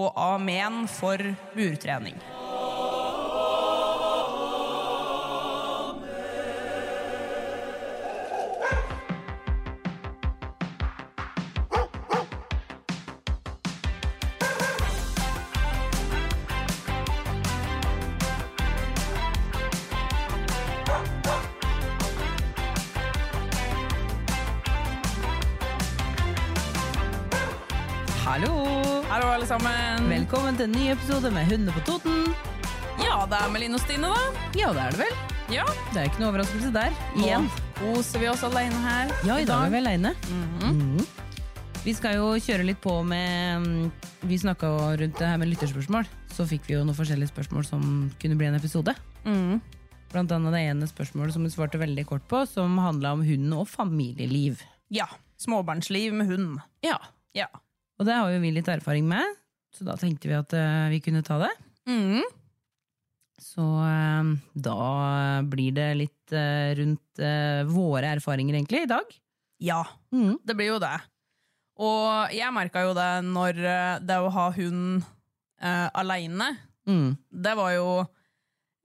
Og amen for burtrening. Til en ny episode med Hundene på Toten. Ja, det er Melin og Stine, da. Ja, det er det vel. Ja, Det er ikke noe overraskelse der. Igjen. Nå koser vi oss alene her. Ja, i dag er vi aleine. -hmm. Vi skal jo kjøre litt på med mm, Vi snakka rundt det her med lytterspørsmål. Så fikk vi jo noen forskjellige spørsmål som kunne bli en episode. Mm. Blant annet det ene spørsmålet som vi svarte veldig kort på, som handla om hunden og familieliv. Ja. Småbarnsliv med hund. Ja, Ja. Og det har jo vi litt erfaring med, så da tenkte vi at eh, vi kunne ta det. Mm. Så eh, da blir det litt eh, rundt våre erfaringer, egentlig, i dag. Ja, Mm. det blir jo det. Og jeg merka jo det når det å ha hund eh, aleine, Mm. det var jo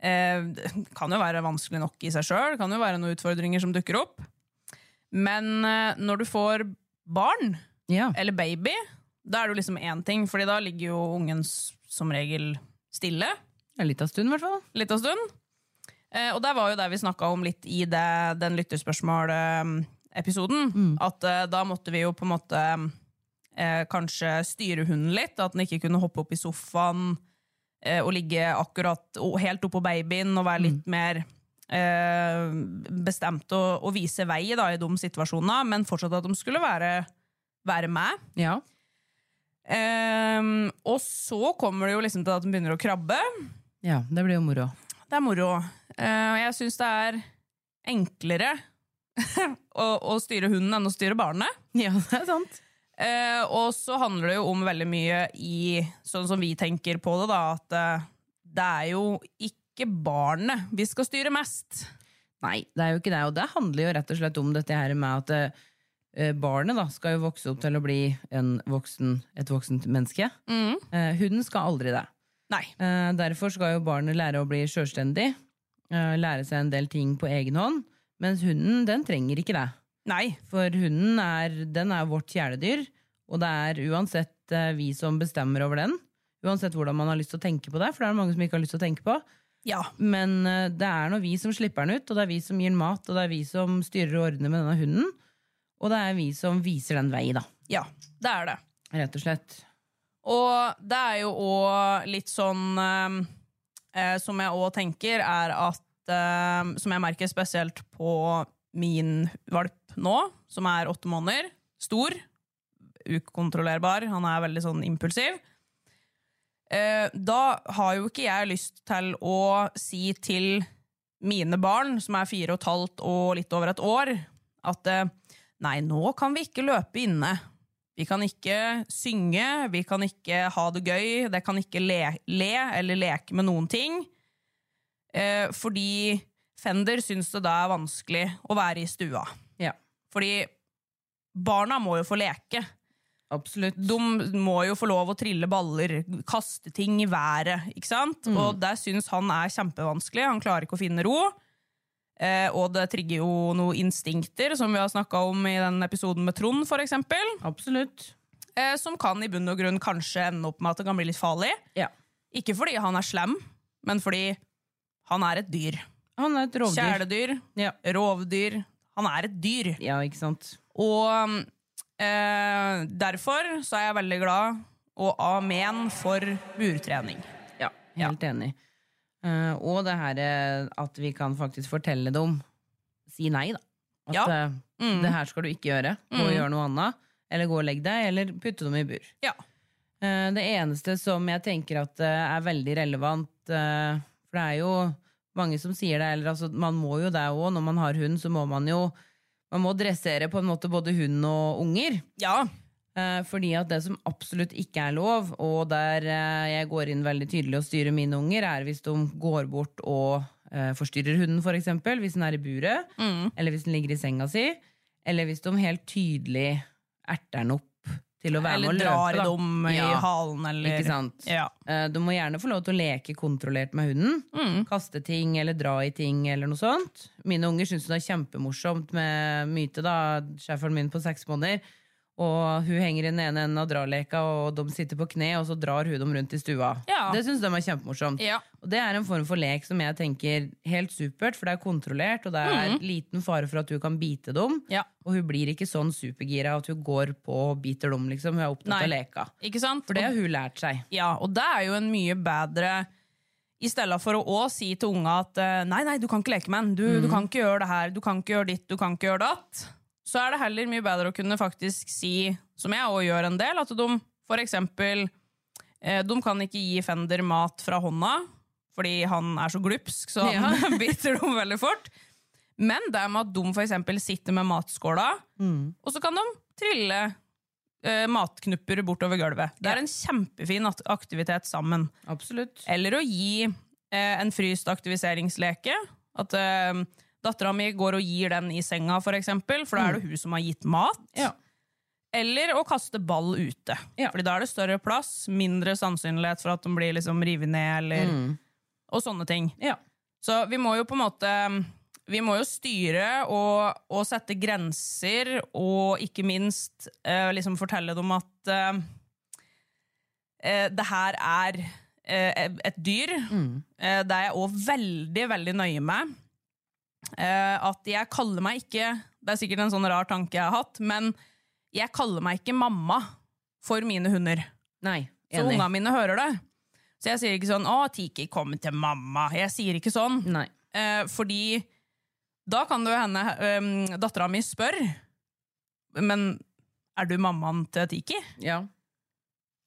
eh, Det kan jo være vanskelig nok i seg sjøl, kan jo være noen utfordringer som dukker opp. Men eh, når du får barn, Ja. eller baby, da er det jo liksom én ting, Fordi da ligger jo ungen som regel stille En liten stund, i hvert fall. litt av stund. Eh, og der var jo det vi snakka om litt i det, den lytterspørsmål-episoden. Mm. At eh, da måtte vi jo på en måte eh, kanskje styre hunden litt. At den ikke kunne hoppe opp i sofaen eh, og ligge akkurat helt oppå babyen og være litt mer eh, bestemt og, og vise vei da, i de situasjonene, men fortsatt at de skulle være, være med. Ja. Ehm, og så kommer det jo liksom til at den begynner å krabbe. ja, det blir jo moro. Det er moro. Og jeg syns det er enklere å, å styre hunden enn å styre barnet. Ja, det er sant. Uh, og så handler det jo om veldig mye i sånn som vi tenker på det, da, at uh, det er jo ikke barnet vi skal styre mest. Nei, det er jo ikke det. Og det handler jo rett og slett om dette her med at eh, barnet da, skal jo vokse opp til å bli en voksen, et voksent menneske. Mm. Eh, hunden skal aldri det. Nei. Eh, derfor skal jo barnet lære å bli sjølstendig, eh, lære seg en del ting på egen hånd, mens hunden den trenger ikke det. Nei. For hunden er, den er vårt kjæledyr, og det er uansett eh, vi som bestemmer over den. Uansett hvordan man har lyst til å tenke på det, for det er mange som ikke har lyst til å tenke på. Ja. Men eh, det er nå vi som slipper den ut, og det er vi som gir den mat, og det er vi som styrer og ordner med denne hunden. Og det er vi som viser den vei, da. Ja, det er det. Rett og slett. Og det er jo òg litt sånn eh, eh, Som jeg òg tenker, er at eh, Som jeg merker spesielt på min valp nå, som er åtte måneder. Stor. Ukontrollerbar. Han er veldig sånn impulsiv. Eh, da har jo ikke jeg lyst til å si til mine barn, som er fire og et halvt og litt over et år, at eh, nei, nå kan vi ikke løpe inne. Vi kan ikke synge, vi kan ikke ha det gøy, det kan ikke le, le eller leke med noen ting. Eh, fordi Fender syns det da er vanskelig å være i stua. Ja. Fordi barna må jo få leke. Absolutt. De må jo få lov å trille baller, kaste ting i været. ikke sant? Og det syns han er kjempevanskelig. Han klarer ikke å finne ro. Eh, og det trigger jo noen instinkter, som vi har snakka om i den episoden med Trond, for eksempel. Absolutt. Eh, som kan i bunn og grunn kanskje ende opp med at det kan bli litt farlig. Ja. Ikke fordi han er slem, men fordi han er et dyr. Han er et rovdyr. Kjæledyr, Ja. rovdyr. Han er et dyr. ja, ikke sant. Og eh, derfor så er jeg veldig glad og amen for burtrening. Ja, helt enig. Eh, og det her eh, at vi kan faktisk fortelle dem Si nei, da. At Ja. eh, Mm. det her skal du ikke gjøre. Gå og Mm. gjøre noe annet. Eller gå og legg deg, eller putte dem i bur. Ja. Uh, Det eneste som jeg tenker at uh, er veldig relevant, for det er jo mange som sier det, eller altså man må jo det òg, når man har hund, så må man jo man må dressere på en måte både hund og unger. Ja. Eh, Fordi at det som absolutt ikke er lov, og der eh, jeg går inn veldig tydelig og styrer mine unger, er hvis de går bort og eh, forstyrrer hunden, for eksempel, hvis den er i buret, eller hvis den ligger i senga si, eller hvis de helt tydelig erter den opp til å være Eller med og drar løpe. i da. dem i Ja. halen, eller Ikke sant? Ja. Du må gjerne få lov til å leke kontrollert med hunden. Mm. Kaste ting eller dra i ting eller noe sånt. Mine unger syns det er kjempemorsomt med Myte, da, schæferen min på seks måneder. Og hun henger i den ene enden av draleka, og de sitter på kne, og så drar hun dem rundt i stua. Ja. Det syns de er kjempemorsomt. Ja. Og det er en form for lek som jeg tenker helt supert, for det er kontrollert, og det er liten fare for at du kan bite dem. Mm. Ja. Og hun blir ikke sånn supergira at hun går på og biter dem, liksom. Hun er opptatt Nei. av leka. For det har hun lært seg. Ja, og det er jo en mye bedre I stedet for å også si til unga at eh, nei, nei, du kan ikke leke med den, du, du kan ikke gjøre det her, du kan ikke gjøre ditt, du kan ikke gjøre datt, så er det heller mye bedre å kunne faktisk si, som jeg også gjør en del, at de for eksempel eh, De kan ikke gi Fender mat fra hånda, fordi han er så glupsk, så han biter dem veldig fort. Men det med at de for eksempel sitter med matskåla, og så kan de trille eh, matknupper bortover gulvet. Det er en kjempefin aktivitet sammen. Absolutt. Eller å gi eh, en fryst aktiviseringsleke. At eh, dattera mi går og gir den i senga, for eksempel, for da er det hun som har gitt mat. Ja. Eller å kaste ball ute. Ja. Fordi da er det større plass, mindre sannsynlighet for at de blir liksom revet ned, eller, og sånne ting. Ja. Så vi må jo på en måte Vi må jo styre og, og sette grenser, og ikke minst eh, liksom fortelle dem at eh, eh, det her er eh, et dyr. Eh, det er jeg òg veldig, veldig nøye med. Eh, at jeg kaller meg ikke Det er sikkert en sånn rar tanke jeg har hatt, men jeg kaller meg ikke mamma for mine hunder. Nei, Så enig. ungene mine hører det. Så jeg sier ikke sånn 'Å, Tiki, kom til mamma'. Jeg sier ikke sånn. Nei. Eh, fordi da kan det jo hende um, dattera mi spør Men er du mammaen til Tiki? Ja.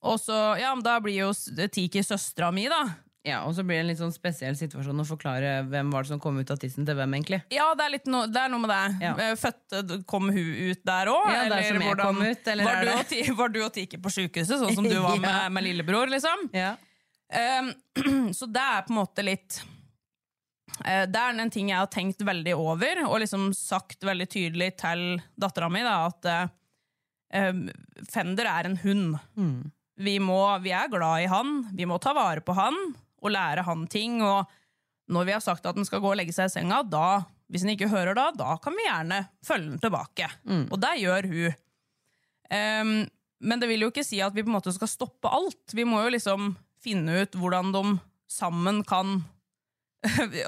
Og så, ja, men da blir jo Tiki søstera mi, da. Ja, og så blir det en litt sånn spesiell situasjon å forklare hvem var det som kom ut av tissen til hvem, egentlig. Ja, det er, no, det er noe med det. Ja. Eh, Fødte, kom hun ut der òg? Ja, der som jeg kom ut, eller var, du Ti- var du og Tike på sjukehuset, sånn som du var med, Ja. med lillebror? liksom? Ja. Um, så det er på en måte litt uh, Det er en ting jeg har tenkt veldig over, og liksom sagt veldig tydelig til dattera mi, da, at um, Fender er en hund. Vi, må, vi er glad i han, vi må ta vare på han og lære han ting. Og når vi har sagt at han skal gå og legge seg i senga, da, hvis han ikke hører da, da kan vi gjerne følge han tilbake. Og det gjør hun. Um, men det vil jo ikke si at vi på en måte skal stoppe alt. Vi må jo liksom finne ut hvordan de sammen kan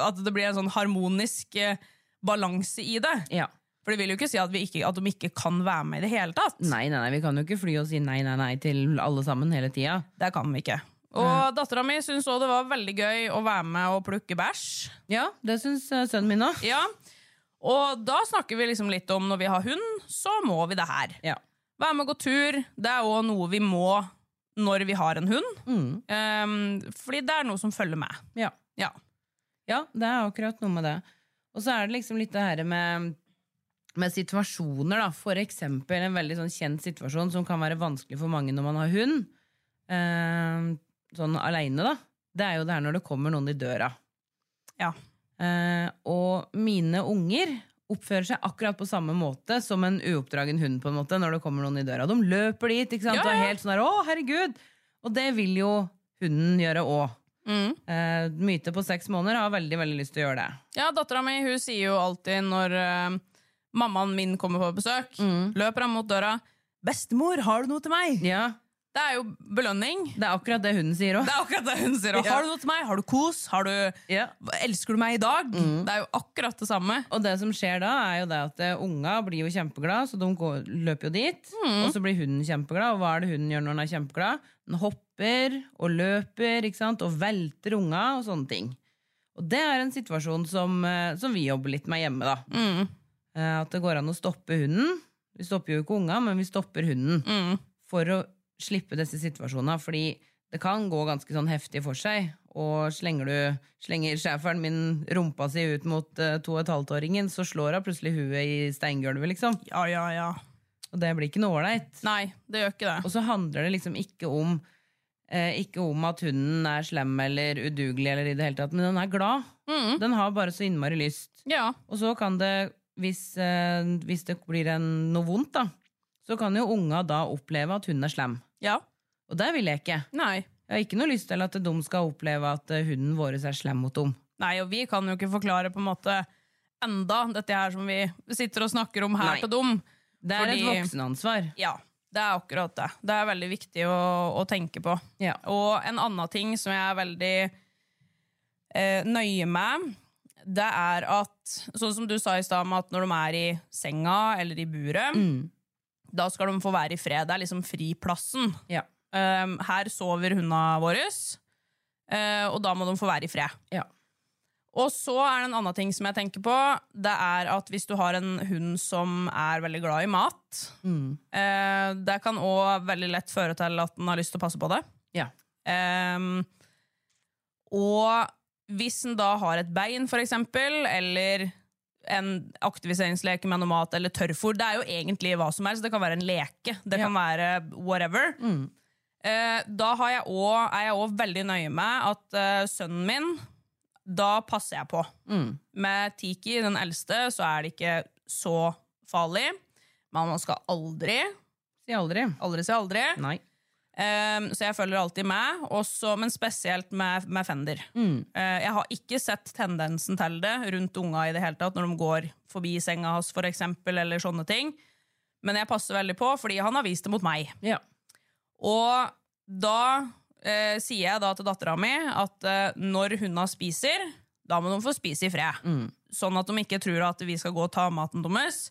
At det blir en sånn harmonisk eh, balanse i det. ja. For det vil jo ikke si at, vi ikke, at de ikke kan være med i det hele tatt. Nei, nei, nei, vi kan jo ikke fly og si nei, nei, nei til alle sammen hele tida. Det kan vi ikke. Og dattera mi syntes òg det var veldig gøy å være med og plukke bæsj. Ja, det syns eh, sønnen min òg. Ja. Og da snakker vi liksom litt om når vi har hund, så må vi det her. Ja. Være med og gå tur. Det er òg noe vi må når vi har en hund. Mm. Um, fordi det er noe som følger med. Ja. Ja. ja, det er akkurat noe med det. Og så er det liksom litt det her med, med situasjoner, da. For eksempel en veldig sånn kjent situasjon som kan være vanskelig for mange når man har hund. Eh, sånn aleine, da. Det er jo det her når det kommer noen i døra. Ja. Eh, og mine unger oppfører seg akkurat på samme måte som en uoppdragen hund på en måte når det kommer noen i døra. De løper dit ikke sant? Ja, og er helt sånn her, å herregud! Og det vil jo hunden gjøre òg. Mm. Eh, Myte på seks måneder har veldig veldig lyst til å gjøre det. Ja, dattera mi hun sier jo alltid når eh, mammaen min kommer på besøk, løper han mot døra 'Bestemor, har du noe til meg?' Ja, Det er jo belønning. Det er akkurat det hunden sier òg. Ja. Har du noe til meg? Har du kos? Har du, Ja. Elsker du meg i dag? Det er jo akkurat det samme. Og det som skjer da, er jo det at eh, unga blir jo kjempeglad, så de går, løper jo dit. Og så blir hunden kjempeglad, og hva er det hunden gjør når den er kjempeglad? Den hopper og løper ikke sant? og velter unga og sånne ting. Og det er en situasjon som, eh, som vi jobber litt med hjemme. da. Mm. At det går an å stoppe hunden. Vi stopper jo ikke unga, men vi stopper hunden. For å slippe disse situasjonene, fordi det kan gå ganske sånn heftig for seg. Og slenger du slenger schæferen min rumpa si ut mot uh, to og et halvt-åringen, så slår hun plutselig huet i steingulvet, liksom. Ja, ja, ja. Og det blir ikke noe ålreit. Nei, det gjør ikke det. Og så handler det liksom ikke om eh, Ikke om at hunden er slem eller udugelig, eller i det hele tatt, men den er glad. Den har bare så innmari lyst. Ja. Og så kan det, hvis, eh, hvis det blir en, noe vondt, da, så kan jo unga da oppleve at hunden er slem. Ja. Og det vil jeg ikke. Nei. Jeg har ikke noe lyst til at de skal oppleve at eh, hunden vår er slem mot dem. Nei, og vi kan jo ikke forklare på en måte enda dette her som vi sitter og snakker om her Nei. til dem. Det er Fordi- et voksenansvar. Ja, det er akkurat det. Det er veldig viktig å, å tenke på. Ja. Og en annen ting som jeg er veldig eh, nøye med, det er at Sånn som du sa i stad, at når de er i senga eller i buret, da skal de få være i fred. Det er liksom friplassen. Ja. Um, her sover hundene våre, uh, og da må de få være i fred. Ja. Og så er det en annen ting som jeg tenker på. Det er at hvis du har en hund som er veldig glad i mat, eh, det kan òg veldig lett føre til at den har lyst til å passe på det. Ja. Um, og hvis den da har et bein, for eksempel, eller en aktiviseringsleke med noe mat, eller tørrfôr Det er jo egentlig hva som helst. Det kan være en leke. Det kan være whatever. Eh, da har jeg også, er jeg òg veldig nøye med at eh, sønnen min Da passer jeg på. Med Tiki, den eldste, så er det ikke så farlig. Men man skal aldri, Si aldri. aldri si aldri. Nei. Um, så jeg følger alltid med, også, men spesielt med, med Fender. Mm. Uh, jeg har ikke sett tendensen til det rundt unga i det hele tatt, når de går forbi senga hans, for eksempel, eller sånne ting. Men jeg passer veldig på, fordi han har vist det mot meg. Ja. Og da uh, sier jeg da til dattera mi at uh, når hunda spiser, da må de få spise i fred. Sånn at de ikke tror at vi skal gå og ta maten deres.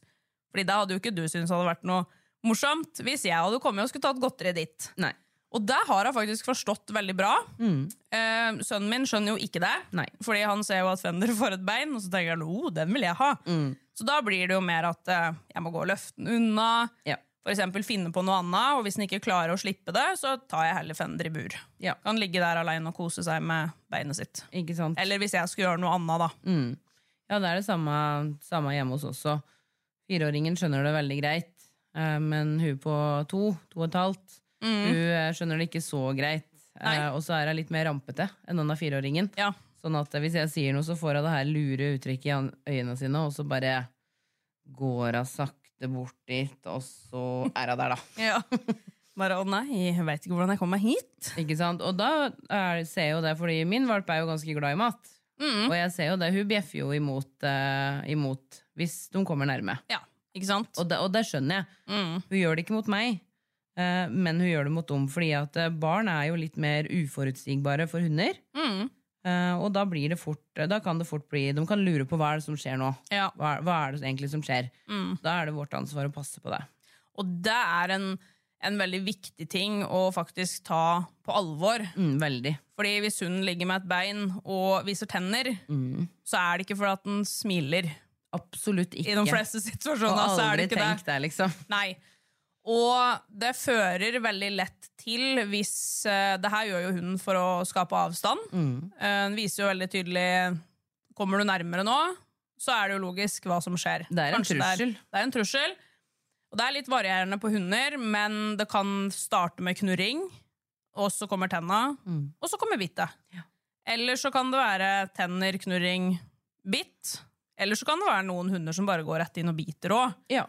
Fordi da hadde jo ikke du syntes det hadde vært noe morsomt hvis jeg hadde kommet og skulle tatt godteriet ditt. Nei. Og det har hun faktisk forstått veldig bra. Eh, sønnen min skjønner jo ikke det, Nei. fordi han ser jo at Fender får et bein, og så tenker han oh, den vil jeg ha. Så da blir det jo mer at eh, jeg må gå og løfte den unna. Ja. For finne på noe annet, og hvis den ikke klarer å slippe det, så tar jeg heller Fender i bur. Ja. Kan ligge der alene og kose seg med beinet sitt. Eller hvis jeg skulle gjøre noe annet, da. Ja, det er det samme, samme hjemme hos oss også. Fireåringen skjønner det veldig greit, men hun på to, to og et halvt, hun eh, skjønner det ikke så greit. Eh. Og så er hun litt mer rampete enn denne fireåringen. Ja. Sånn at eh, hvis jeg sier noe, så får hun det her lure uttrykket i øynene sine, og så bare går hun sakte bort dit, og så er hun der, da. Ja. Bare å nei, jeg veit ikke hvordan jeg kom meg hit. Ikke sant? Og da er, ser jeg jo det, fordi min valp er jo ganske glad i mat. Og jeg ser jo det, hun bjeffer jo imot, uh, imot hvis de kommer nærme. Ja, ikke sant? Og det, og det skjønner jeg. Mm. Hun gjør det ikke mot meg, eh, men hun gjør det mot dem. Fordi at eh, barn er jo litt mer uforutsigbare for hunder. Mm. Eh, og da, blir det fort, da kan det fort bli De kan lure på hva er det som skjer nå. Ja. Hva, hva er det egentlig som skjer? Mm. Da er det vårt ansvar å passe på det. Og det er en, en veldig viktig ting å faktisk ta på alvor. Mm, veldig. Fordi hvis hunden ligger med et bein og viser tenner, så er det ikke fordi at den smiler. Absolutt ikke. I de fleste situasjoner så er det ikke det. det, liksom. Nei. Og det fører veldig lett til hvis eh, Det her gjør jo hunden for å skape avstand. Mm. Eh, Den viser jo veldig tydelig Kommer du nærmere nå, så er det jo logisk hva som skjer. Det er en Kanskje trussel. Det er, det er en trussel. Og det er litt varierende på hunder, men det kan starte med knurring, og så kommer tenna, Mm. og så kommer bittet. Eller så kan det være tenner, knurring, bitt. Eller så kan det være noen hunder som bare går rett inn og biter òg. Ja.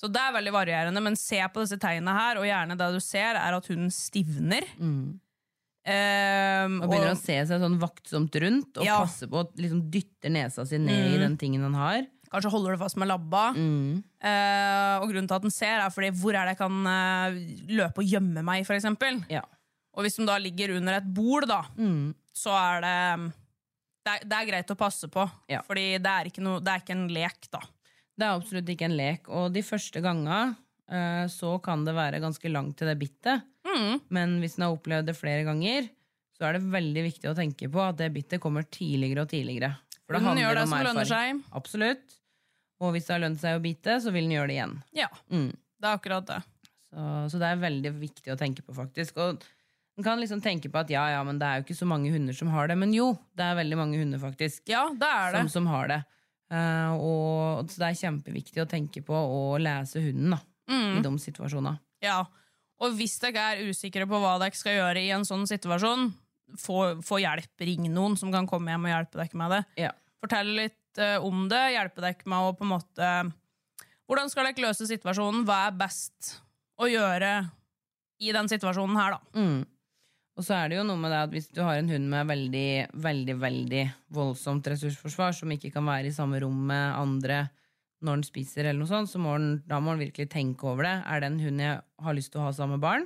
Så det er veldig varierende, men se på disse tegnene her, og gjerne det du ser, er at hunden stivner. Ehm, Og begynner å se seg sånn vaktsomt rundt og Ja. passe på at liksom dytter nesa si ned i den tingen han har. kanskje holder det fast med labba. Eh, og grunnen til at den ser, er fordi hvor er det jeg kan uh, løpe og gjemme meg, eksempel. Ja. Og hvis den da ligger under et bol, da, så er det det er, det er greit å passe på, Ja. fordi det er, ikke det er ikke en lek, da. Det er absolutt ikke en lek, og de første gangene uh, så kan det være ganske langt til det bittet. Mm. Men hvis en har opplevd det flere ganger, så er det veldig viktig å tenke på at det bittet kommer tidligere og tidligere. For det handler gjør det om erfaring. seg. Absolutt. Og hvis det har lønt seg å bite, så vil den gjøre det igjen. Ja, Mm. det er akkurat det. Så, så det er veldig viktig å tenke på, faktisk. Og man kan liksom tenke på at ja, ja, men det er jo ikke så mange hunder som har det. Men jo, det er veldig mange hunder, faktisk, Ja, det er det. som, som har det. Eh, og så det er kjempeviktig å tenke på å lese hunden da, Mm. i de situasjonene. Ja. Og hvis dere er usikre på hva dere skal gjøre i en sånn situasjon, få, få hjelp. Ring noen som kan komme hjem og hjelpe dere med det. Ja. Fortell litt eh, om det, hjelpe dere med å på en måte Hvordan skal dere løse situasjonen? Hva er best å gjøre i den situasjonen her, da? Mm. Og så er det jo noe med det at hvis du har en hund med veldig, veldig, veldig voldsomt ressursforsvar, som ikke kan være i samme rom med andre når den spiser, eller noe sånt, så må den, da må den virkelig tenke over det. Er det en hund jeg har lyst til å ha sammen med barn?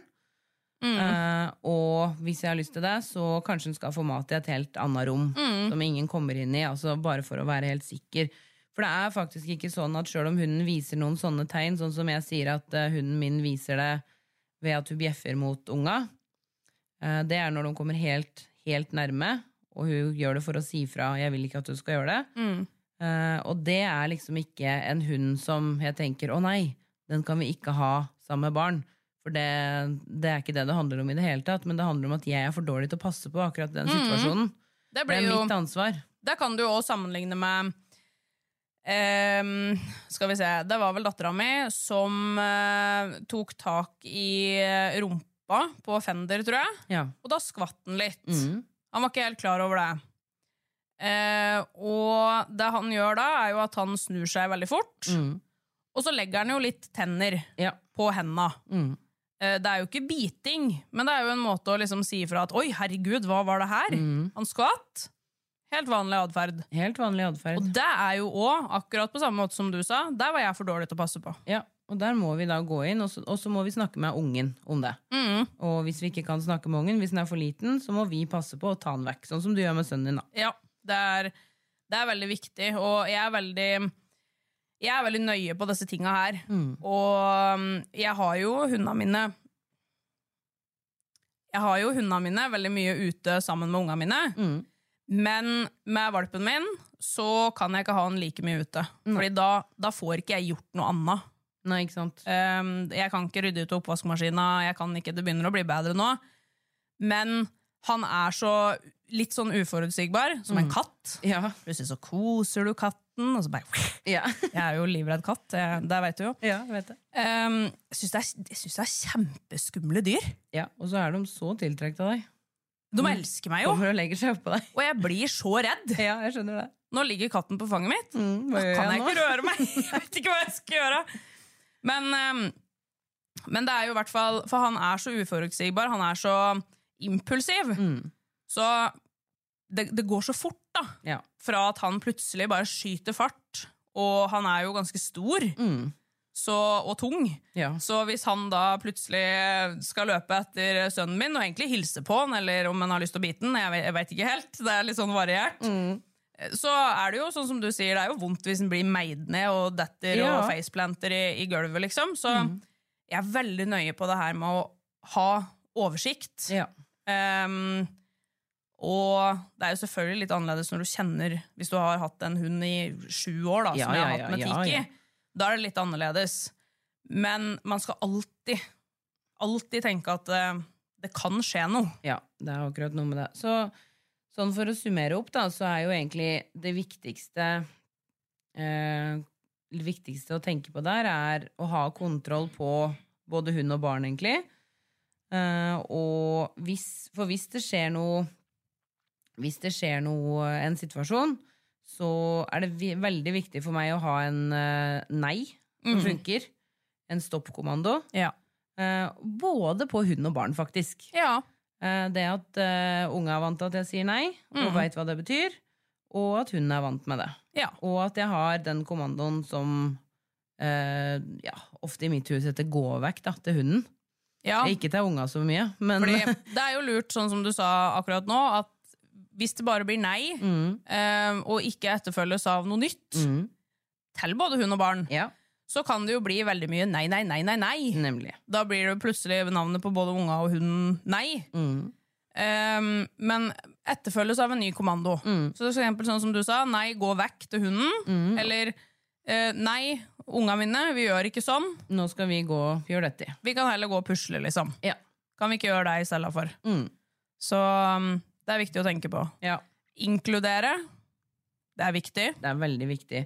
Eh, og hvis jeg har lyst til det, så kanskje den skal få mat i et helt annet rom, som ingen kommer inn i, altså bare for å være helt sikker. For det er faktisk ikke sånn at sjøl om hunden viser noen sånne tegn, sånn som jeg sier at eh, hunden min viser det ved at hun bjeffer mot unga, det er når de kommer helt, helt nærme, og hun gjør det for å si fra 'jeg vil ikke at du skal gjøre det'. Eh, og det er liksom ikke en hund som jeg tenker 'å nei, den kan vi ikke ha sammen med barn'. For det, det er ikke det det handler om i det hele tatt, men det handler om at jeg er for dårlig til å passe på akkurat den situasjonen. Det Det blir er jo mitt ansvar. Det kan du jo også sammenligne med Um, Skal vi se Det var vel dattera mi som uh, tok tak i eh, rumpa på Fender, tror jeg. Ja. Og da skvatt han litt. Mm. Han var ikke helt klar over det. Eh, og det han gjør da, er jo at han snur seg veldig fort. Mm. Og så legger han jo litt tenner Ja. på henda. Mm. Eh, det er jo ikke biting, men det er jo en måte å liksom si ifra at 'oi, herregud, hva var det her?' Mm. Han skvatt. Helt vanlig atferd. Helt vanlig atferd. Og det er jo òg, akkurat på samme måte som du sa, der var jeg for dårlig til å passe på. Ja, og der må vi da gå inn, og så, og så må vi snakke med ungen om det. Mm. Og hvis vi ikke kan snakke med ungen, hvis den er for liten, så må vi passe på å ta den vekk. Sånn som du gjør med sønnen din. da. Ja, det er, det er veldig viktig, og jeg er veldig jeg er veldig nøye på disse tinga her. Og um, jeg har jo hundene mine Jeg har jo hundene mine veldig mye ute sammen med ungene mine. Mm. Men med valpen min så kan jeg ikke ha den like mye ute. Fordi da, da får ikke jeg gjort noe annet. Nei, ikke sant? Um, jeg kan ikke rydde ut oppvaskmaskina, jeg kan ikke, det begynner å bli bedre nå. Men han er så litt sånn uforutsigbar, som en katt. Ja. Plutselig så koser du katten, og så bare Ja, Jeg er jo livredd katt, det, det vet du jo. ja jeg vet det. Um, jeg syns det, er- jeg synes det er kjempeskumle dyr. Ja, Og så er de så tiltrukket av deg. De elsker meg jo, og og jeg blir så redd. Ja, jeg skjønner det. Nå ligger katten på fanget mitt. Mm, Da kan jeg nå? ikke røre meg. Jeg vet ikke hva jeg skal gjøre. Men, um, men det er jo i hvert fall For han er så uforutsigbar, han er så impulsiv. Mm. Så det, det går så fort, da. Ja. Fra at han plutselig bare skyter fart. Og han er jo ganske stor Mm. så, og tung. Ja. Så hvis han da plutselig skal løpe etter sønnen min og egentlig hilse på han, eller om han har lyst til å bite den, jeg vet, jeg vet ikke helt, det er litt sånn variert, Mm. Så er det jo sånn som du sier, det er jo vondt hvis den blir meid ned og detter Ja. og faceplanter i, i gulvet, liksom. Så Mm. jeg er veldig nøye på det her med å ha oversikt. Ja. Um, og det er jo selvfølgelig litt annerledes når du kjenner Hvis du har hatt en hund i sju år, da, Ja, som jeg har hatt med Tiki. Da er det litt annerledes. Men man skal alltid, alltid tenke at uh, det kan skje noe. Ja, det er akkurat noe med det. Så sånn for å summere opp, da, så er jo egentlig det viktigste eh, Det viktigste å tenke på der, er å ha kontroll på både hund og barn, egentlig. Eh, og hvis, for hvis det skjer noe Hvis det skjer noe, en situasjon, så er det veldig viktig for meg å ha en eh, nei som Mhm. funker. En stoppkommando. Ja. Eh, både på hund og barn, faktisk. ja. Eh, Det at uh, unge er vant til at jeg sier nei, og mm. veit hva det betyr. Og at hun er vant med det. Ja. Og at jeg har den kommandoen som uh, ja, ofte i mitt hus heter gå vekk da, til hunden. ja. Ikke til unga så mye, men Fordi det er jo lurt, sånn som du sa akkurat nå, at hvis det bare blir nei, mm, uh, og ikke etterfølges av noe nytt, mm, til både hund og barn, Ja, så kan det jo bli veldig mye nei, nei, nei, nei, nei. nemlig. Da blir det plutselig navnet på både unga og hunden nei. Mm, Um, men etterfølges av en ny kommando. mm, Så for eksempel sånn som du sa, nei, gå vekk til hunden. mm, Eller uh, nei, unga mine, vi gjør ikke sånn. Nå skal vi gå og gjøre dette. Vi kan heller gå og pusle, liksom. Ja. Kan vi ikke gjøre det i stedet for? Mm. Så um, det er viktig å tenke på. ja. Inkludere. Det er viktig. Det er veldig viktig.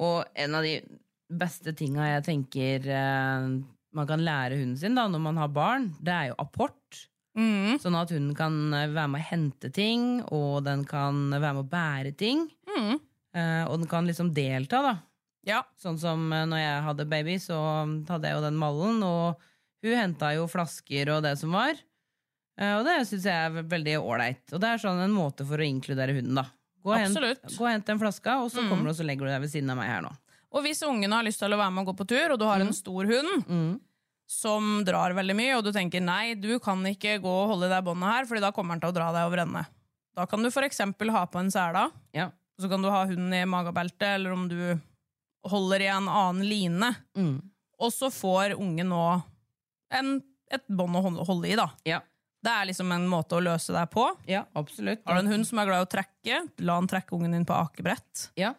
Og en av de beste tinga jeg tenker eh, man kan lære hunden sin da, når man har barn, det er jo apport. Mm. Sånn at hunden kan eh, være med å hente ting, og den kan være med å bære ting. Mm. Eh, og den kan liksom delta, da. Ja. Sånn som når jeg hadde baby, så hadde jeg jo den mallen, og hun henta jo flasker og det som var. Eh, og det syns jeg er veldig ålreit. Og det er sånn en måte for å inkludere hunden, da. Gå og hent, en flaske gå og hent så kommer du og så legger du deg ved siden av meg her nå. Og hvis ungene har lyst til å være med og gå på tur, og du har en stor hund Mm. som drar veldig mye, og du tenker nei, du kan ikke gå og holde i det båndet her, Fordi da kommer han til å dra deg over ende. Da kan du eksempel ha på en sele, Ja. og så kan du ha hunden i magebeltet, eller om du holder i en annen line. Mm. Og så får ungen nå en, et bånd å holde, i, da. Ja. Det er liksom en måte å løse det på. ja, absolutt. Har du en hund som er glad i å trekke, la han trekke ungen din på akebrett. Ja.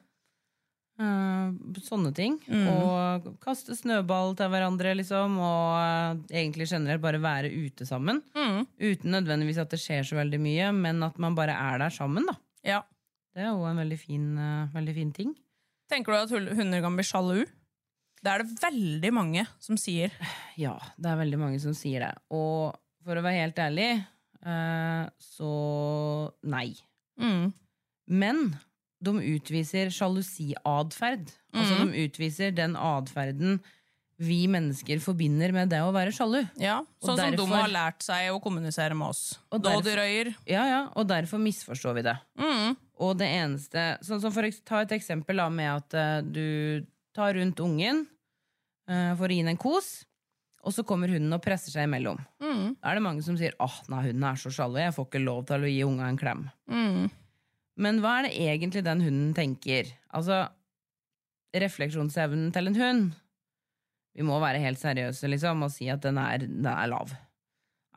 Eh, sånne ting. Mm. Og kaste snøball til hverandre, liksom. Og eh, egentlig generelt bare være ute sammen. Mm. Uten nødvendigvis at det skjer så veldig mye, men at man bare er der sammen. da Ja. Det er jo en veldig fin, eh, veldig fin ting. Tenker du at hunder kan bli sjalu? Det er det veldig mange som sier. Ja, det er veldig mange som sier det. Og for å være helt ærlig, så nei. Mm. Men de utviser sjalusiatferd. Altså Mhm. de utviser den atferden vi mennesker forbinder med det å være sjalu. Ja, Sånn som de har lært seg å kommunisere med oss. Og derfor- røyer Ja, ja, og derfor misforstår vi det. Mm. Og det eneste sånn som for, å Ta et eksempel da, med at eh, du tar rundt ungen uh, for å gi den en kos, og så kommer hunden og presser seg imellom. Mm. Da er det mange som sier åh, nei, hunden er så sjalu, jeg får ikke lov til å gi unga en klem. Mm. Men hva er det egentlig den hunden tenker? Altså, refleksjonsevnen til en hund Vi må være helt seriøse liksom, og si at den er, den er lav.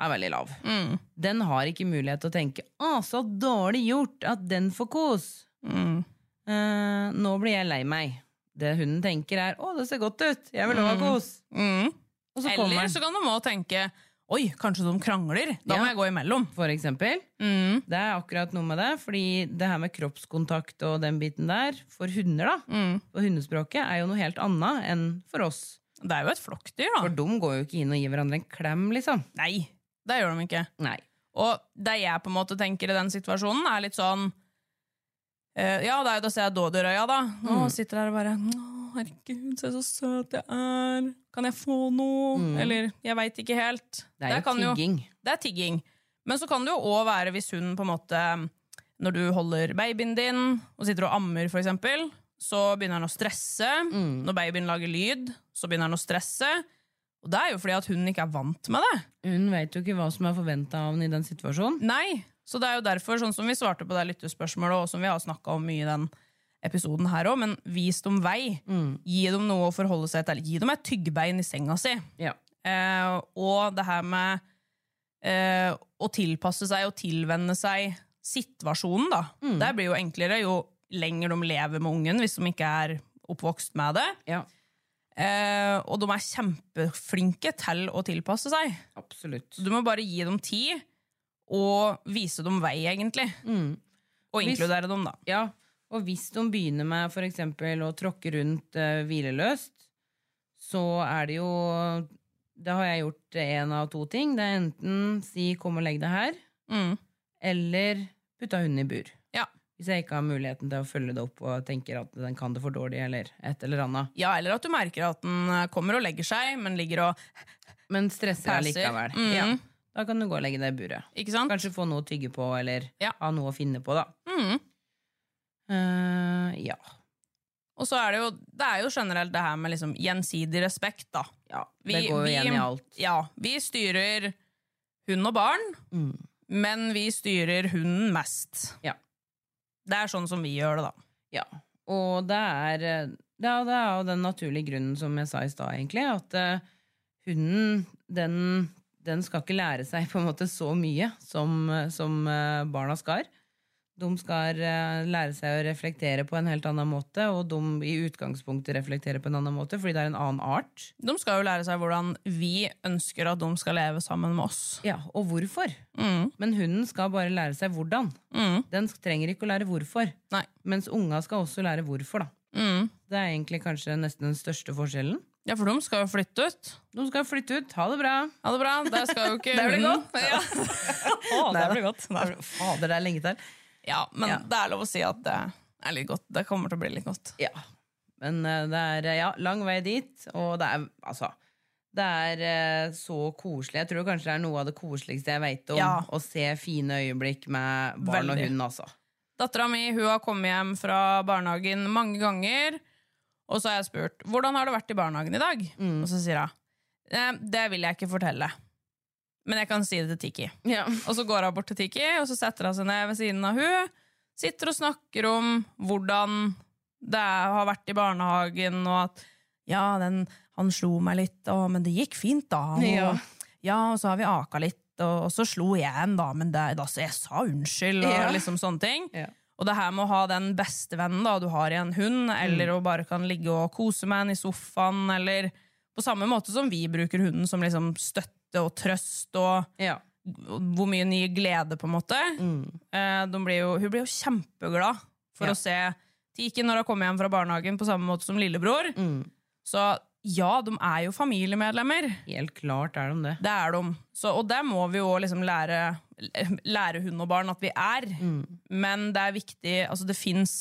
Er veldig lav. Mm. Den har ikke mulighet til å tenke 'Å, så dårlig gjort at den får kos'. Mm. Eh, nå blir jeg lei meg. Det hunden tenker, er 'Å, det ser godt ut. Jeg vil også ha kos'. Mm. Og så Eller så kan de òg tenke Oi, kanskje de krangler? Da må jeg gå imellom. for eksempel. Mm. Det er akkurat noe med det, fordi det her med kroppskontakt og den biten der, for hunder, da, Mm. og hundespråket, er jo noe helt annet enn for oss. Det er jo et flokkdyr, For de går jo ikke inn og gir hverandre en klem, liksom. Nei, det gjør de ikke. Nei. Og det jeg på en måte tenker i den situasjonen, er litt sånn Ja, det er jo da ser jeg dådyrøya, da. Nå Mm. sitter der og bare herregud, se så søt jeg er. Kan jeg få noe? Eller jeg veit ikke helt. Mm. Det er jo tigging. det er tigging. Men så kan det jo òg være hvis hun på en måte Når du holder babyen din og sitter og ammer, for eksempel, så begynner han å stresse. Mm. Når babyen lager lyd, så begynner han å stresse. Og det er jo fordi at hun ikke er vant med det. Hun vet jo ikke hva som er forventa av henne i den situasjonen. Nei, så det er jo derfor, sånn som vi svarte på det lyttespørsmålet, og som vi har snakka om mye i den episoden her òg, men vis dem vei. Gi dem noe å forholde seg til. Gi dem et tyggbein i senga si. Ja. Eh, og det her med eh, å tilpasse seg og tilvenne seg situasjonen, da. Det blir jo enklere jo lenger de lever med ungen, hvis de ikke er oppvokst med det. ja. Eh, og de er kjempeflinke til å tilpasse seg. Absolutt. Du må bare gi dem tid, og vise dem vei, egentlig. Mm. Og Hvis- inkludere dem, da. Ja, og hvis de begynner med for eksempel å tråkke rundt uh, hvileløst, så er det jo Da har jeg gjort en av to ting. Det er enten si 'kom og legg deg her', Mm. eller putta hunden i bur. Ja. Hvis jeg ikke har muligheten til å følge det opp og tenker at den kan det for dårlig, eller et eller annet. ja, eller at du merker at den kommer og legger seg, men ligger og Men stresser Passer. likevel. Mm. Ja. Da kan du gå og legge deg i buret. Ikke sant? Kanskje få noe å tygge på, eller Ja. ha noe å finne på, da. Mm. Uh, ja. Og så er det jo Det er jo generelt det her med liksom gjensidig respekt, da. ja. Vi- det går jo vi- igjen i alt. Ja, vi styrer hund og barn, Mm. men vi styrer hunden mest. Ja. Det er sånn som vi gjør det, da. Ja, og det er, det er, det er jo den naturlige grunnen, som jeg sa i stad, egentlig, at uh, hunden, den, den skal ikke lære seg på en måte så mye som, som eh, barna skal. De skal eh, lære seg å reflektere på en helt annen måte, og de i utgangspunktet reflekterer på en annen måte, fordi det er en annen art. De skal jo lære seg hvordan vi ønsker at de skal leve sammen med oss. Ja, Og hvorfor. Mm. Men hunden skal bare lære seg hvordan. Mm. Den trenger ikke å lære hvorfor. Nei. Mens unga skal også lære hvorfor. da. Mm. Det er egentlig kanskje nesten den største forskjellen. Ja, for de skal jo flytte ut. De skal flytte ut. Ha det bra. Ha det bra. Det skal jo ikke Det blir godt. Ja. Å, det blir godt. Fader, det er lenge til. Ja, men Ja. det er lov å si at det er litt godt. Det kommer til å bli litt godt. Ja. Men eh, det er ja, lang vei dit, og det er altså det er eh, så koselig. Jeg tror kanskje det er noe av det koseligste jeg vet om. Ja. Å se fine øyeblikk med barn og Veldig. hund, altså. Dattera mi hun har kommet hjem fra barnehagen mange ganger, og så har jeg spurt hvordan har det vært i barnehagen i dag. Og så sier hun «Eh, det vil jeg ikke fortelle, men jeg kan si det til Tiki. Ja. Og så går hun bort til Tiki, og så setter hun seg ned ved siden av hun, sitter og snakker om hvordan det har vært i barnehagen, og at ja, den, han slo meg litt, og, men det gikk fint da. Og, Ja. ja, og så har vi aka litt, og, og så slo jeg en da, men det, da, så jeg sa unnskyld, og Ja. liksom sånne ting. Ja. Og det her med å ha den bestevennen da, du har i en hund, eller å bare kan ligge og kose med den i sofaen, eller på samme måte som vi bruker hunden som liksom støtte og trøst, og Ja. hvor mye ny glede, på en måte. Eh, blir jo, hun blir jo kjempeglad for Ja. å se Tiki når hun kommer hjem fra barnehagen, på samme måte som lillebror. Så ja, de er jo familiemedlemmer. Helt klart er de det. Det er de. Så, og det må vi jo liksom lære, lære hund og barn at vi er. Men det er viktig Altså, det fins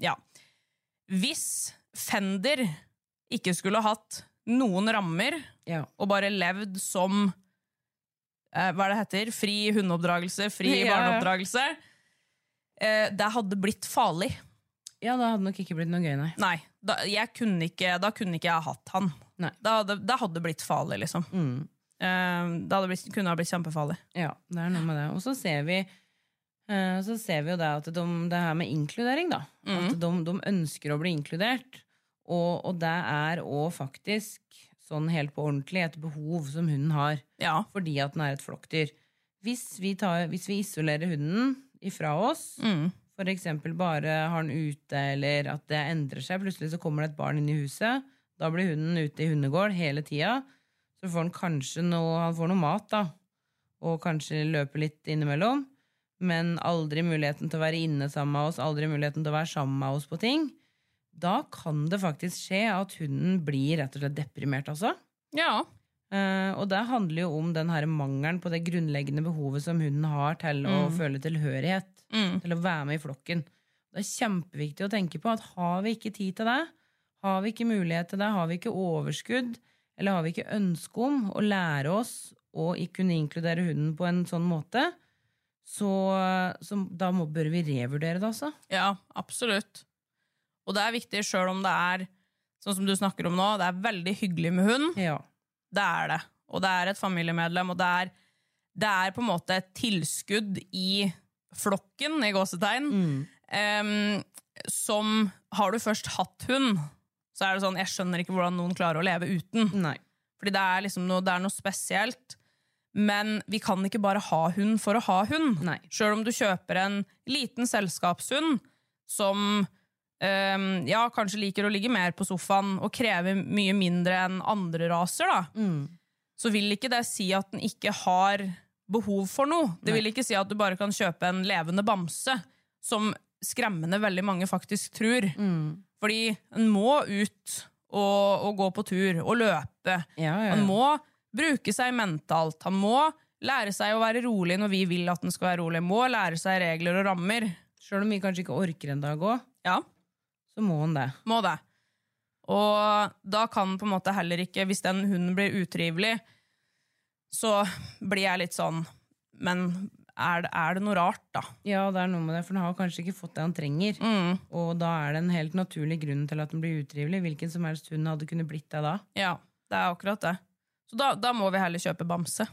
Ja. Hvis Fender ikke skulle hatt noen rammer, Ja. og bare levd som eh, Hva er det heter? Fri hundeoppdragelse, fri ja. barneoppdragelse. Eh, det hadde blitt farlig. ja, det hadde nok ikke blitt noe gøy, nei. Nei, da, kunne ikke, da kunne ikke jeg hatt han. Nei. Da hadde, det blitt farlig, liksom. Mm. Eh, det hadde blitt, kunne ha blitt kjempefarlig. Ja, det er noe med det. Og så ser vi eh, så ser vi jo det at de, det her med inkludering, da. At de, de ønsker å bli inkludert. Og, og det er òg faktisk sånn helt på ordentlig et behov som hunden har. Ja. Fordi at den er et flokkdyr. Hvis vi, tar, hvis vi isolerer hunden ifra oss, Mm. Eksempel bare har den ute, eller at det endrer seg, plutselig så kommer det et barn inn i huset, da blir hunden ute i hundegård hele tida, så får han kanskje noe, han får noe mat da, og kanskje løper litt innimellom, men aldri muligheten til å være inne sammen med oss, aldri muligheten til å være sammen med oss på ting, da kan det faktisk skje at hunden blir rett og slett deprimert altså. ja. Uh, og det handler jo om den her mangelen på det grunnleggende behovet som hunden har til å føle tilhørighet, Mm. til å være med i flokken. Det er kjempeviktig å tenke på at har vi ikke tid til det, har vi ikke mulighet til det, har vi ikke overskudd, eller har vi ikke ønske om å lære oss å kunne inkludere hunden på en sånn måte, så, så da må, bør vi revurdere det, altså. Ja, absolutt. Og det er viktig sjøl om det er sånn som du snakker om nå, det er veldig hyggelig med hund. Ja. Det er det. Og det er et familiemedlem, og det er, det er på en måte et tilskudd i flokken, i gåsetegn, em, som Har du først hatt hund, så er det sånn Jeg skjønner ikke hvordan noen klarer å leve uten. Nei. Fordi det er liksom noe, det er noe spesielt. Men vi kan ikke bare ha hund for å ha hund. Sjøl om du kjøper en liten selskapshund som um, ja, kanskje liker å ligge mer på sofaen og krever mye mindre enn andre raser, da, så vil ikke det si at den ikke har behov for noe. Det vil ikke si at du bare kan kjøpe en levende bamse, som skremmende veldig mange faktisk tror. Fordi en må ut og, og gå på tur og løpe. Ja, ja. Han må bruke seg mentalt. Han må lære seg å være rolig når vi vil at den skal være rolig. Han Må lære seg regler og rammer. Sjøl om vi kanskje ikke orker en dag òg, Ja, så må han det. må det. Og da kan på en måte heller ikke, hvis den hunden blir utrivelig, så blir jeg litt sånn Men er det, er det noe rart, da? Ja, det er noe med det, for han har kanskje ikke fått det han trenger. Mm. Og da er det en helt naturlig grunn til at den blir utrivelig. Hvilken som helst hund hadde kunnet blitt det da. Ja, det er akkurat det. Så da, da må vi heller kjøpe bamse.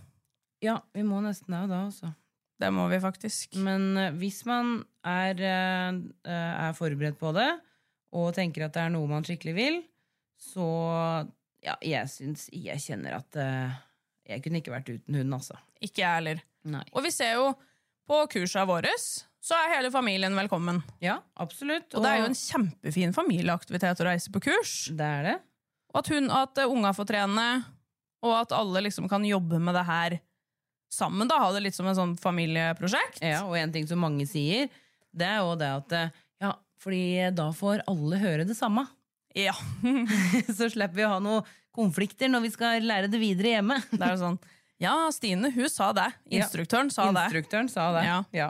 Ja, vi må nesten det da, altså. Det må vi faktisk. Men eh, hvis man er, eh, eh, er forberedt på det, og tenker at det er noe man skikkelig vil, så ja, jeg syns Jeg kjenner at eh, jeg kunne ikke vært uten hund, altså. Ikke jeg heller. Nei. Og vi ser jo på kursa våre, så er hele familien velkommen. Ja, absolutt. Og det er jo en kjempefin familieaktivitet å reise på kurs. Det er det. Og at, hun, at eh, unga får trene, og at alle liksom kan jobbe med det her sammen. da, Ha det litt som en sånn familieprosjekt. Ja, og en ting som mange sier, det er jo det at eh, ja, fordi da får alle høre det samme. Ja. Så slipper vi å ha noen konflikter når vi skal lære det videre hjemme. Det er jo sånn Ja, Stine, hun sa det. Instruktøren sa det. Instruktøren sa det. Ja. Ja.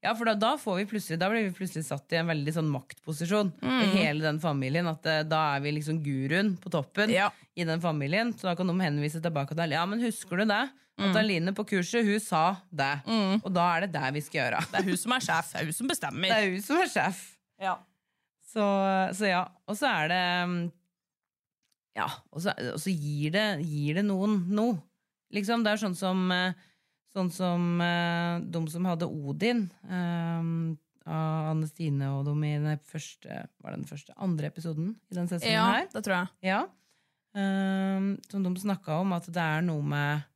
Ja, for da, da, får vi plutselig, da blir vi plutselig satt i en veldig sånn maktposisjon Mm. i hele den familien. At eh, Da er vi liksom guruen på toppen Ja. i den familien. Så da kan de henvise tilbake til Ja, men husker du det? Mm. At Aline på kurset, hun sa det. Og da er det det vi skal gjøre. Det er hun som er sjef. Det er hun som bestemmer. Det er hun som er sjef. Ja. Så, så ja. Og så er det mm, Ja, og så, og så gir, det, gir det noen noe. Liksom, det er sånn som eh, Sånn som eh, de som hadde Odin um, av Anne Stine og dem i den første Var det den første? Andre episoden i den sesongen ja, her. det tror jeg. Ja. um, som de snakka om, at det er noe med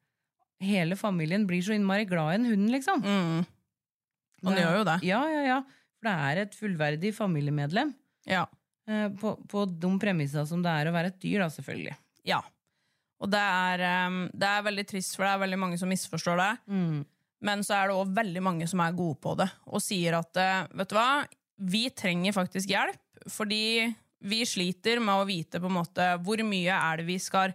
Hele familien blir så innmari glad i en hund, liksom. Mm. Han gjør jo det. Ja, ja, ja. For det er et fullverdig familiemedlem. Ja. Eh, På, på de premissene som det er å være et dyr, da, selvfølgelig. ja. Og det er, um, det er veldig trist, for det er veldig mange som misforstår det. Men så er det òg veldig mange som er gode på det, og sier at eh, vet du hva, vi trenger faktisk hjelp, fordi vi sliter med å vite på en måte hvor mye er det vi skal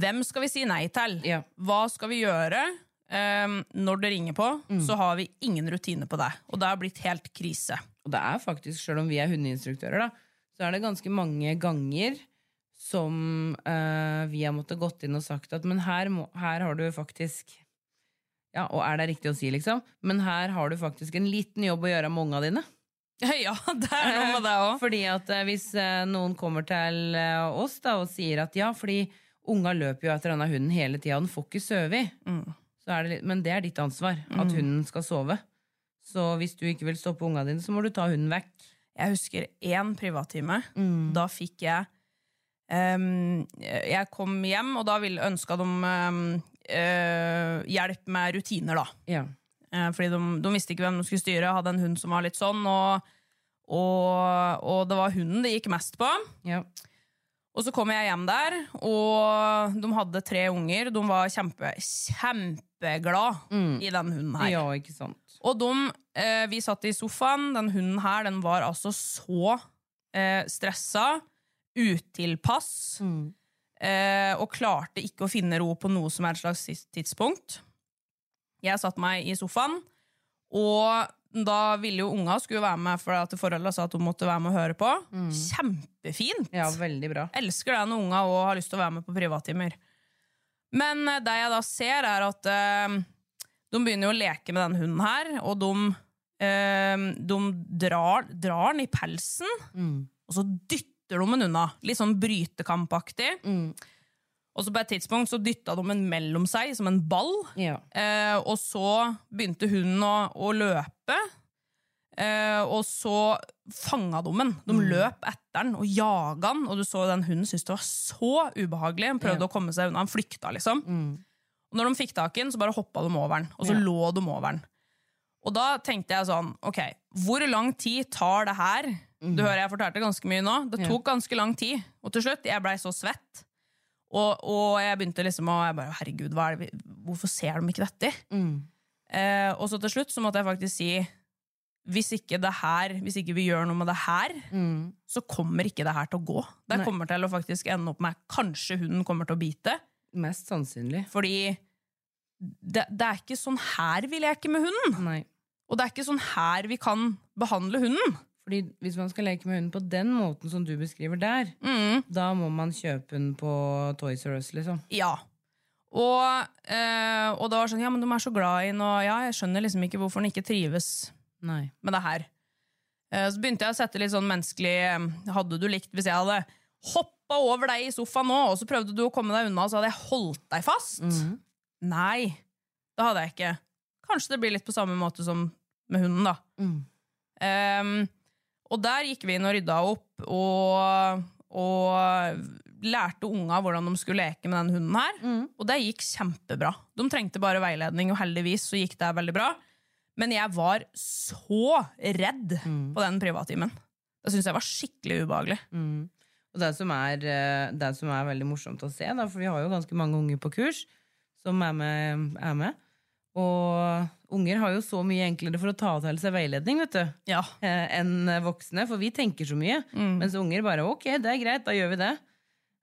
Hvem skal vi si nei til? Ja. Hva skal vi gjøre? Um, når det ringer på, så har vi ingen rutine på det. Og det har blitt helt krise. Og det er faktisk, selv om vi er hundeinstruktører, da, så er det ganske mange ganger som eh, vi har måttet gått inn og sagt at men her, må, her har du faktisk Ja, og er det riktig å si, liksom? Men her har du faktisk en liten jobb å gjøre med unga dine. Ja, det er noe med det òg. Fordi at eh, hvis eh, noen kommer til eh, oss da, og sier at ja, fordi unga løper jo etter denne hunden hele tida, den får ikke sove er det, men det er ditt ansvar at hunden skal sove. Så hvis du ikke vil stoppe unga dine, så må du ta hunden vekk. Jeg husker én privattime. Da fikk jeg um, Jeg kom hjem, og da ville- ønska de um, uh, hjelp med rutiner, da. Ja. Uh, fordi de, de visste ikke hvem de skulle styre, hadde en hund som var litt sånn, og, og, og det var hunden det gikk mest på. Ja. Og så kom jeg hjem der, og de hadde tre unger. De var kjempe, kjempeglad i den hunden her. ja. Og de, eh, vi satt i sofaen. Den hunden her den var altså så eh, stressa, utilpass, eh, og klarte ikke å finne ro på noe som er et slags tidspunkt. Jeg satte meg i sofaen, og da ville jo unga skulle være med, for at foreldra sa at hun måtte være med og høre på. Kjempefint! Ja, veldig bra. elsker det når unga og har lyst til å være med på privattimer. Men eh, det jeg da ser, er at eh, de begynner jo å leke med den hunden her, og de, eh, de drar, drar den i pelsen, og så dytter de den unna. Litt sånn brytekampaktig. Og så på et tidspunkt så dytta de den mellom seg som en ball. Ja. Eh, og så begynte hunden å, å løpe. Eh, og så fanga de den. De løp etter den og jaga den. Og du så den hunden syntes det var så ubehagelig. Han prøvde å komme seg unna. Han flykta, liksom. Og når de fikk tak i den, så bare hoppa de over den. Og så Ja. lå de over den. Og da tenkte jeg sånn, ok, hvor lang tid tar det her? Du hører jeg fortalte ganske mye nå. Det tok ganske lang tid. Og til slutt, jeg blei så svett. Og, og jeg begynte liksom å jeg bare, Herregud, er vi, hvorfor ser de ikke dette? Eh, og så til slutt så måtte jeg faktisk si hvis ikke, det her, hvis ikke vi gjør noe med det her, så kommer ikke det her til å gå. Det kommer til å faktisk ende opp med kanskje hunden kommer til å bite. Mest sannsynlig. Fordi det, det er ikke sånn her vi leker med hunden. Nei. Og det er ikke sånn her vi kan behandle hunden. Fordi hvis man skal leke med hunden på den måten som du beskriver der, Mm. da må man kjøpe den på Toys R Us, liksom. Ja. Og, eh, og det var sånn, ja, men de er så glad i den, og ja, jeg skjønner liksom ikke hvorfor den ikke trives Nei. med det her. Eh, Så begynte jeg å sette litt sånn menneskelig eh, Hadde du likt hvis jeg hadde hoppa over deg i sofaen nå, og så prøvde du å komme deg unna, og så hadde jeg holdt deg fast? Nei, det hadde jeg ikke. Kanskje det blir litt på samme måte som med hunden, da. Ehm, og der gikk vi inn og rydda opp, og, og lærte unga hvordan de skulle leke med den hunden her. Og det gikk kjempebra. De trengte bare veiledning, og heldigvis så gikk det veldig bra. Men jeg var så redd Mm. på den privattimen. Det syns jeg var skikkelig ubehagelig. Og det som, er, eh, det som er veldig morsomt å se, da, for vi har jo ganske mange unger på kurs som er med, er med. Og unger har jo så mye enklere for å ta til seg veiledning vet du, Ja. eh, enn voksne, for vi tenker så mye. Mens unger bare ok, det er greit, da gjør vi det.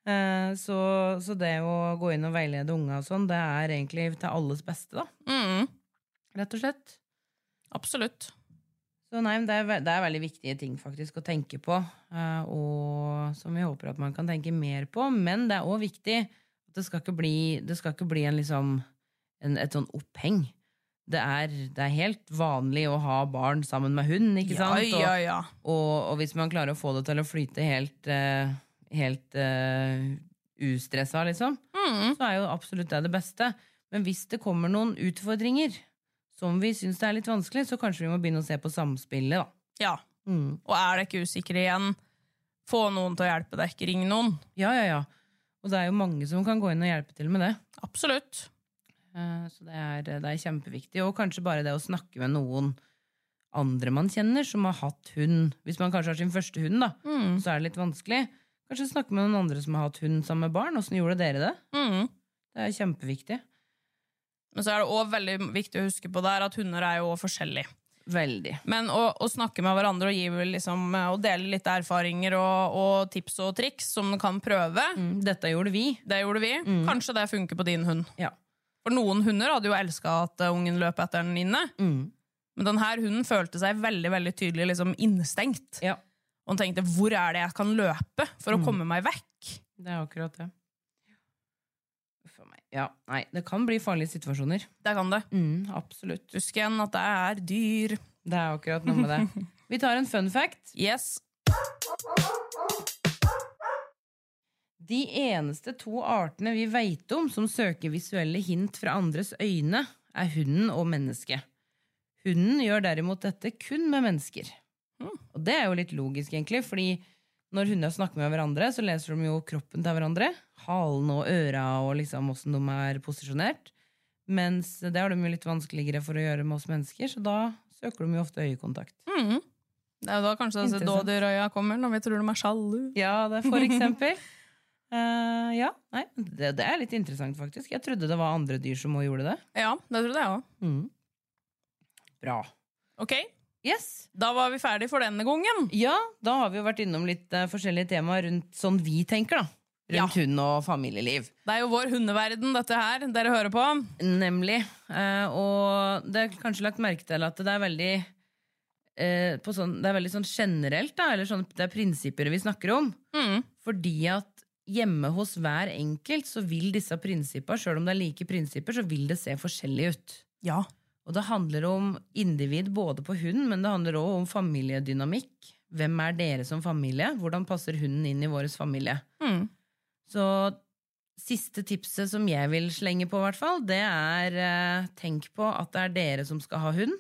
Eh, Så, så det å gå inn og veilede unga og sånn, det er egentlig til alles beste, da. Mm, Rett og slett. absolutt. Så nei, det er, det er veldig viktige ting faktisk å tenke på, eh, og som vi håper at man kan tenke mer på. Men det er òg viktig at det skal ikke bli, det skal ikke bli en liksom, en, et sånn oppheng. Det er, det er helt vanlig å ha barn sammen med hund, ikke Ja, sant? Og, ja, ja. Og, og hvis man klarer å få det til å flyte helt, eh, helt uh, ustressa, liksom, Mm. så er jo absolutt det det beste. Men hvis det kommer noen utfordringer som vi syns det er litt vanskelig, så kanskje vi må begynne å se på samspillet, da. ja. Mm. Og er dere usikre igjen, få noen til å hjelpe deg. Ring noen. Ja, ja, ja. Og det er jo mange som kan gå inn og hjelpe til med det. Absolutt. Eh, Så det er, det er kjempeviktig. Og kanskje bare det å snakke med noen andre man kjenner, som har hatt hund. Hvis man kanskje har sin første hund, da, Mm. så er det litt vanskelig. Kanskje snakke med noen andre som har hatt hund sammen med barn. Åssen gjorde dere det? Mm. Det er kjempeviktig. Men så er det òg veldig viktig å huske på der at hunder er jo også forskjellige. Veldig. Men å, å snakke med hverandre og, gi, liksom, og dele litt erfaringer og, og tips og triks som man kan prøve, Mm, Dette gjorde vi. det gjorde vi. Kanskje det funker på din hund. Ja. For noen hunder hadde jo elska at eh, ungen løp etter den inne. Mm. Men denne hunden følte seg veldig veldig tydelig liksom innestengt. Ja. Og han tenkte 'hvor er det jeg kan løpe for å komme meg vekk'? Det er akkurat det. Ja, nei, det kan bli farlige situasjoner. Det kan det. Mm, absolutt. Husk igjen at det er dyr. Det er akkurat noe med det. Vi tar en fun fact. Yes. De eneste to artene vi veit om som søker visuelle hint fra andres øyne, er hunden og mennesket. Hunden gjør derimot dette kun med mennesker. Og det er jo litt logisk, egentlig, fordi når hunder snakker med hverandre, så leser de jo kroppen til hverandre. Halen og øra og liksom åssen de er posisjonert. Mens det har de jo litt vanskeligere for å gjøre med oss mennesker, så da søker de jo ofte øyekontakt. Mm. Det er jo da kanskje disse dådyrøya kommer, når vi tror de er sjalu. Ja, det er for eksempel. uh, ja, nei, det, det er litt interessant, faktisk. Jeg trodde det var andre dyr som òg gjorde det. Ja, det trodde jeg òg. Bra. Ok, Yes. da var vi ferdig for denne gangen. Ja, da har vi jo vært innom litt uh, forskjellige temaer rundt sånn vi tenker, da. Rundt Ja. hund og familieliv. Det er jo vår hundeverden, dette her, dere hører på. Nemlig. Uh, og det er kanskje lagt merke til at det er veldig uh, på sånn, Det er veldig sånn generelt, da, eller sånn, det er prinsipper vi snakker om. Mm. Fordi at hjemme hos hver enkelt så vil disse prinsippene, sjøl om det er like prinsipper, så vil det se forskjellig ut. Ja. Og det handler om individ både på hund, men det handler òg om familiedynamikk. Hvem er dere som familie? Hvordan passer hunden inn i vår familie? Mm. Så siste tipset som jeg vil slenge på, hvert fall, det er eh, tenk på at det er dere som skal ha hund,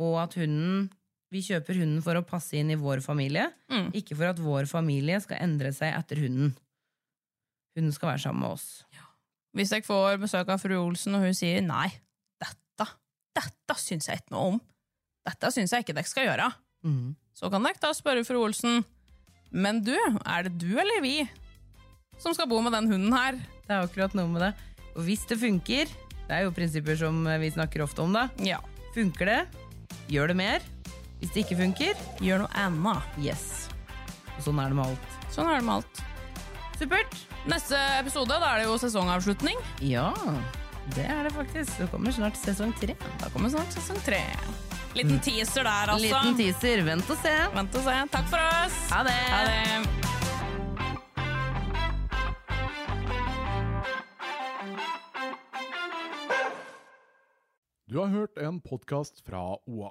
og at hunden Vi kjøper hunden for å passe inn i vår familie, Mm. ikke for at vår familie skal endre seg etter hunden. Hunden skal være sammen med oss. Hvis jeg får besøk av fru Olsen, og hun sier nei, dette syns jeg ikke noe om. Dette syns jeg ikke dere skal gjøre. Så kan dere da spørre fru Olsen, men du, er det du eller vi som skal bo med den hunden her? Det er akkurat noe med det. Og hvis det funker, det er jo prinsipper som vi snakker ofte om, da. Ja. Funker det, gjør det mer. Hvis det ikke funker, Gjør noe annet. yes. Og sånn er det med alt. Sånn er det med alt. Supert. Neste episode, da er det jo sesongavslutning. Ja, det er det faktisk. Det kommer snart sesong tre. Da kommer snart sesong tre. Liten teaser der, altså. Liten teaser. Vent og se. Vent og se. Takk for oss. Ha det. Ha det. Du har hørt en podkast fra OA.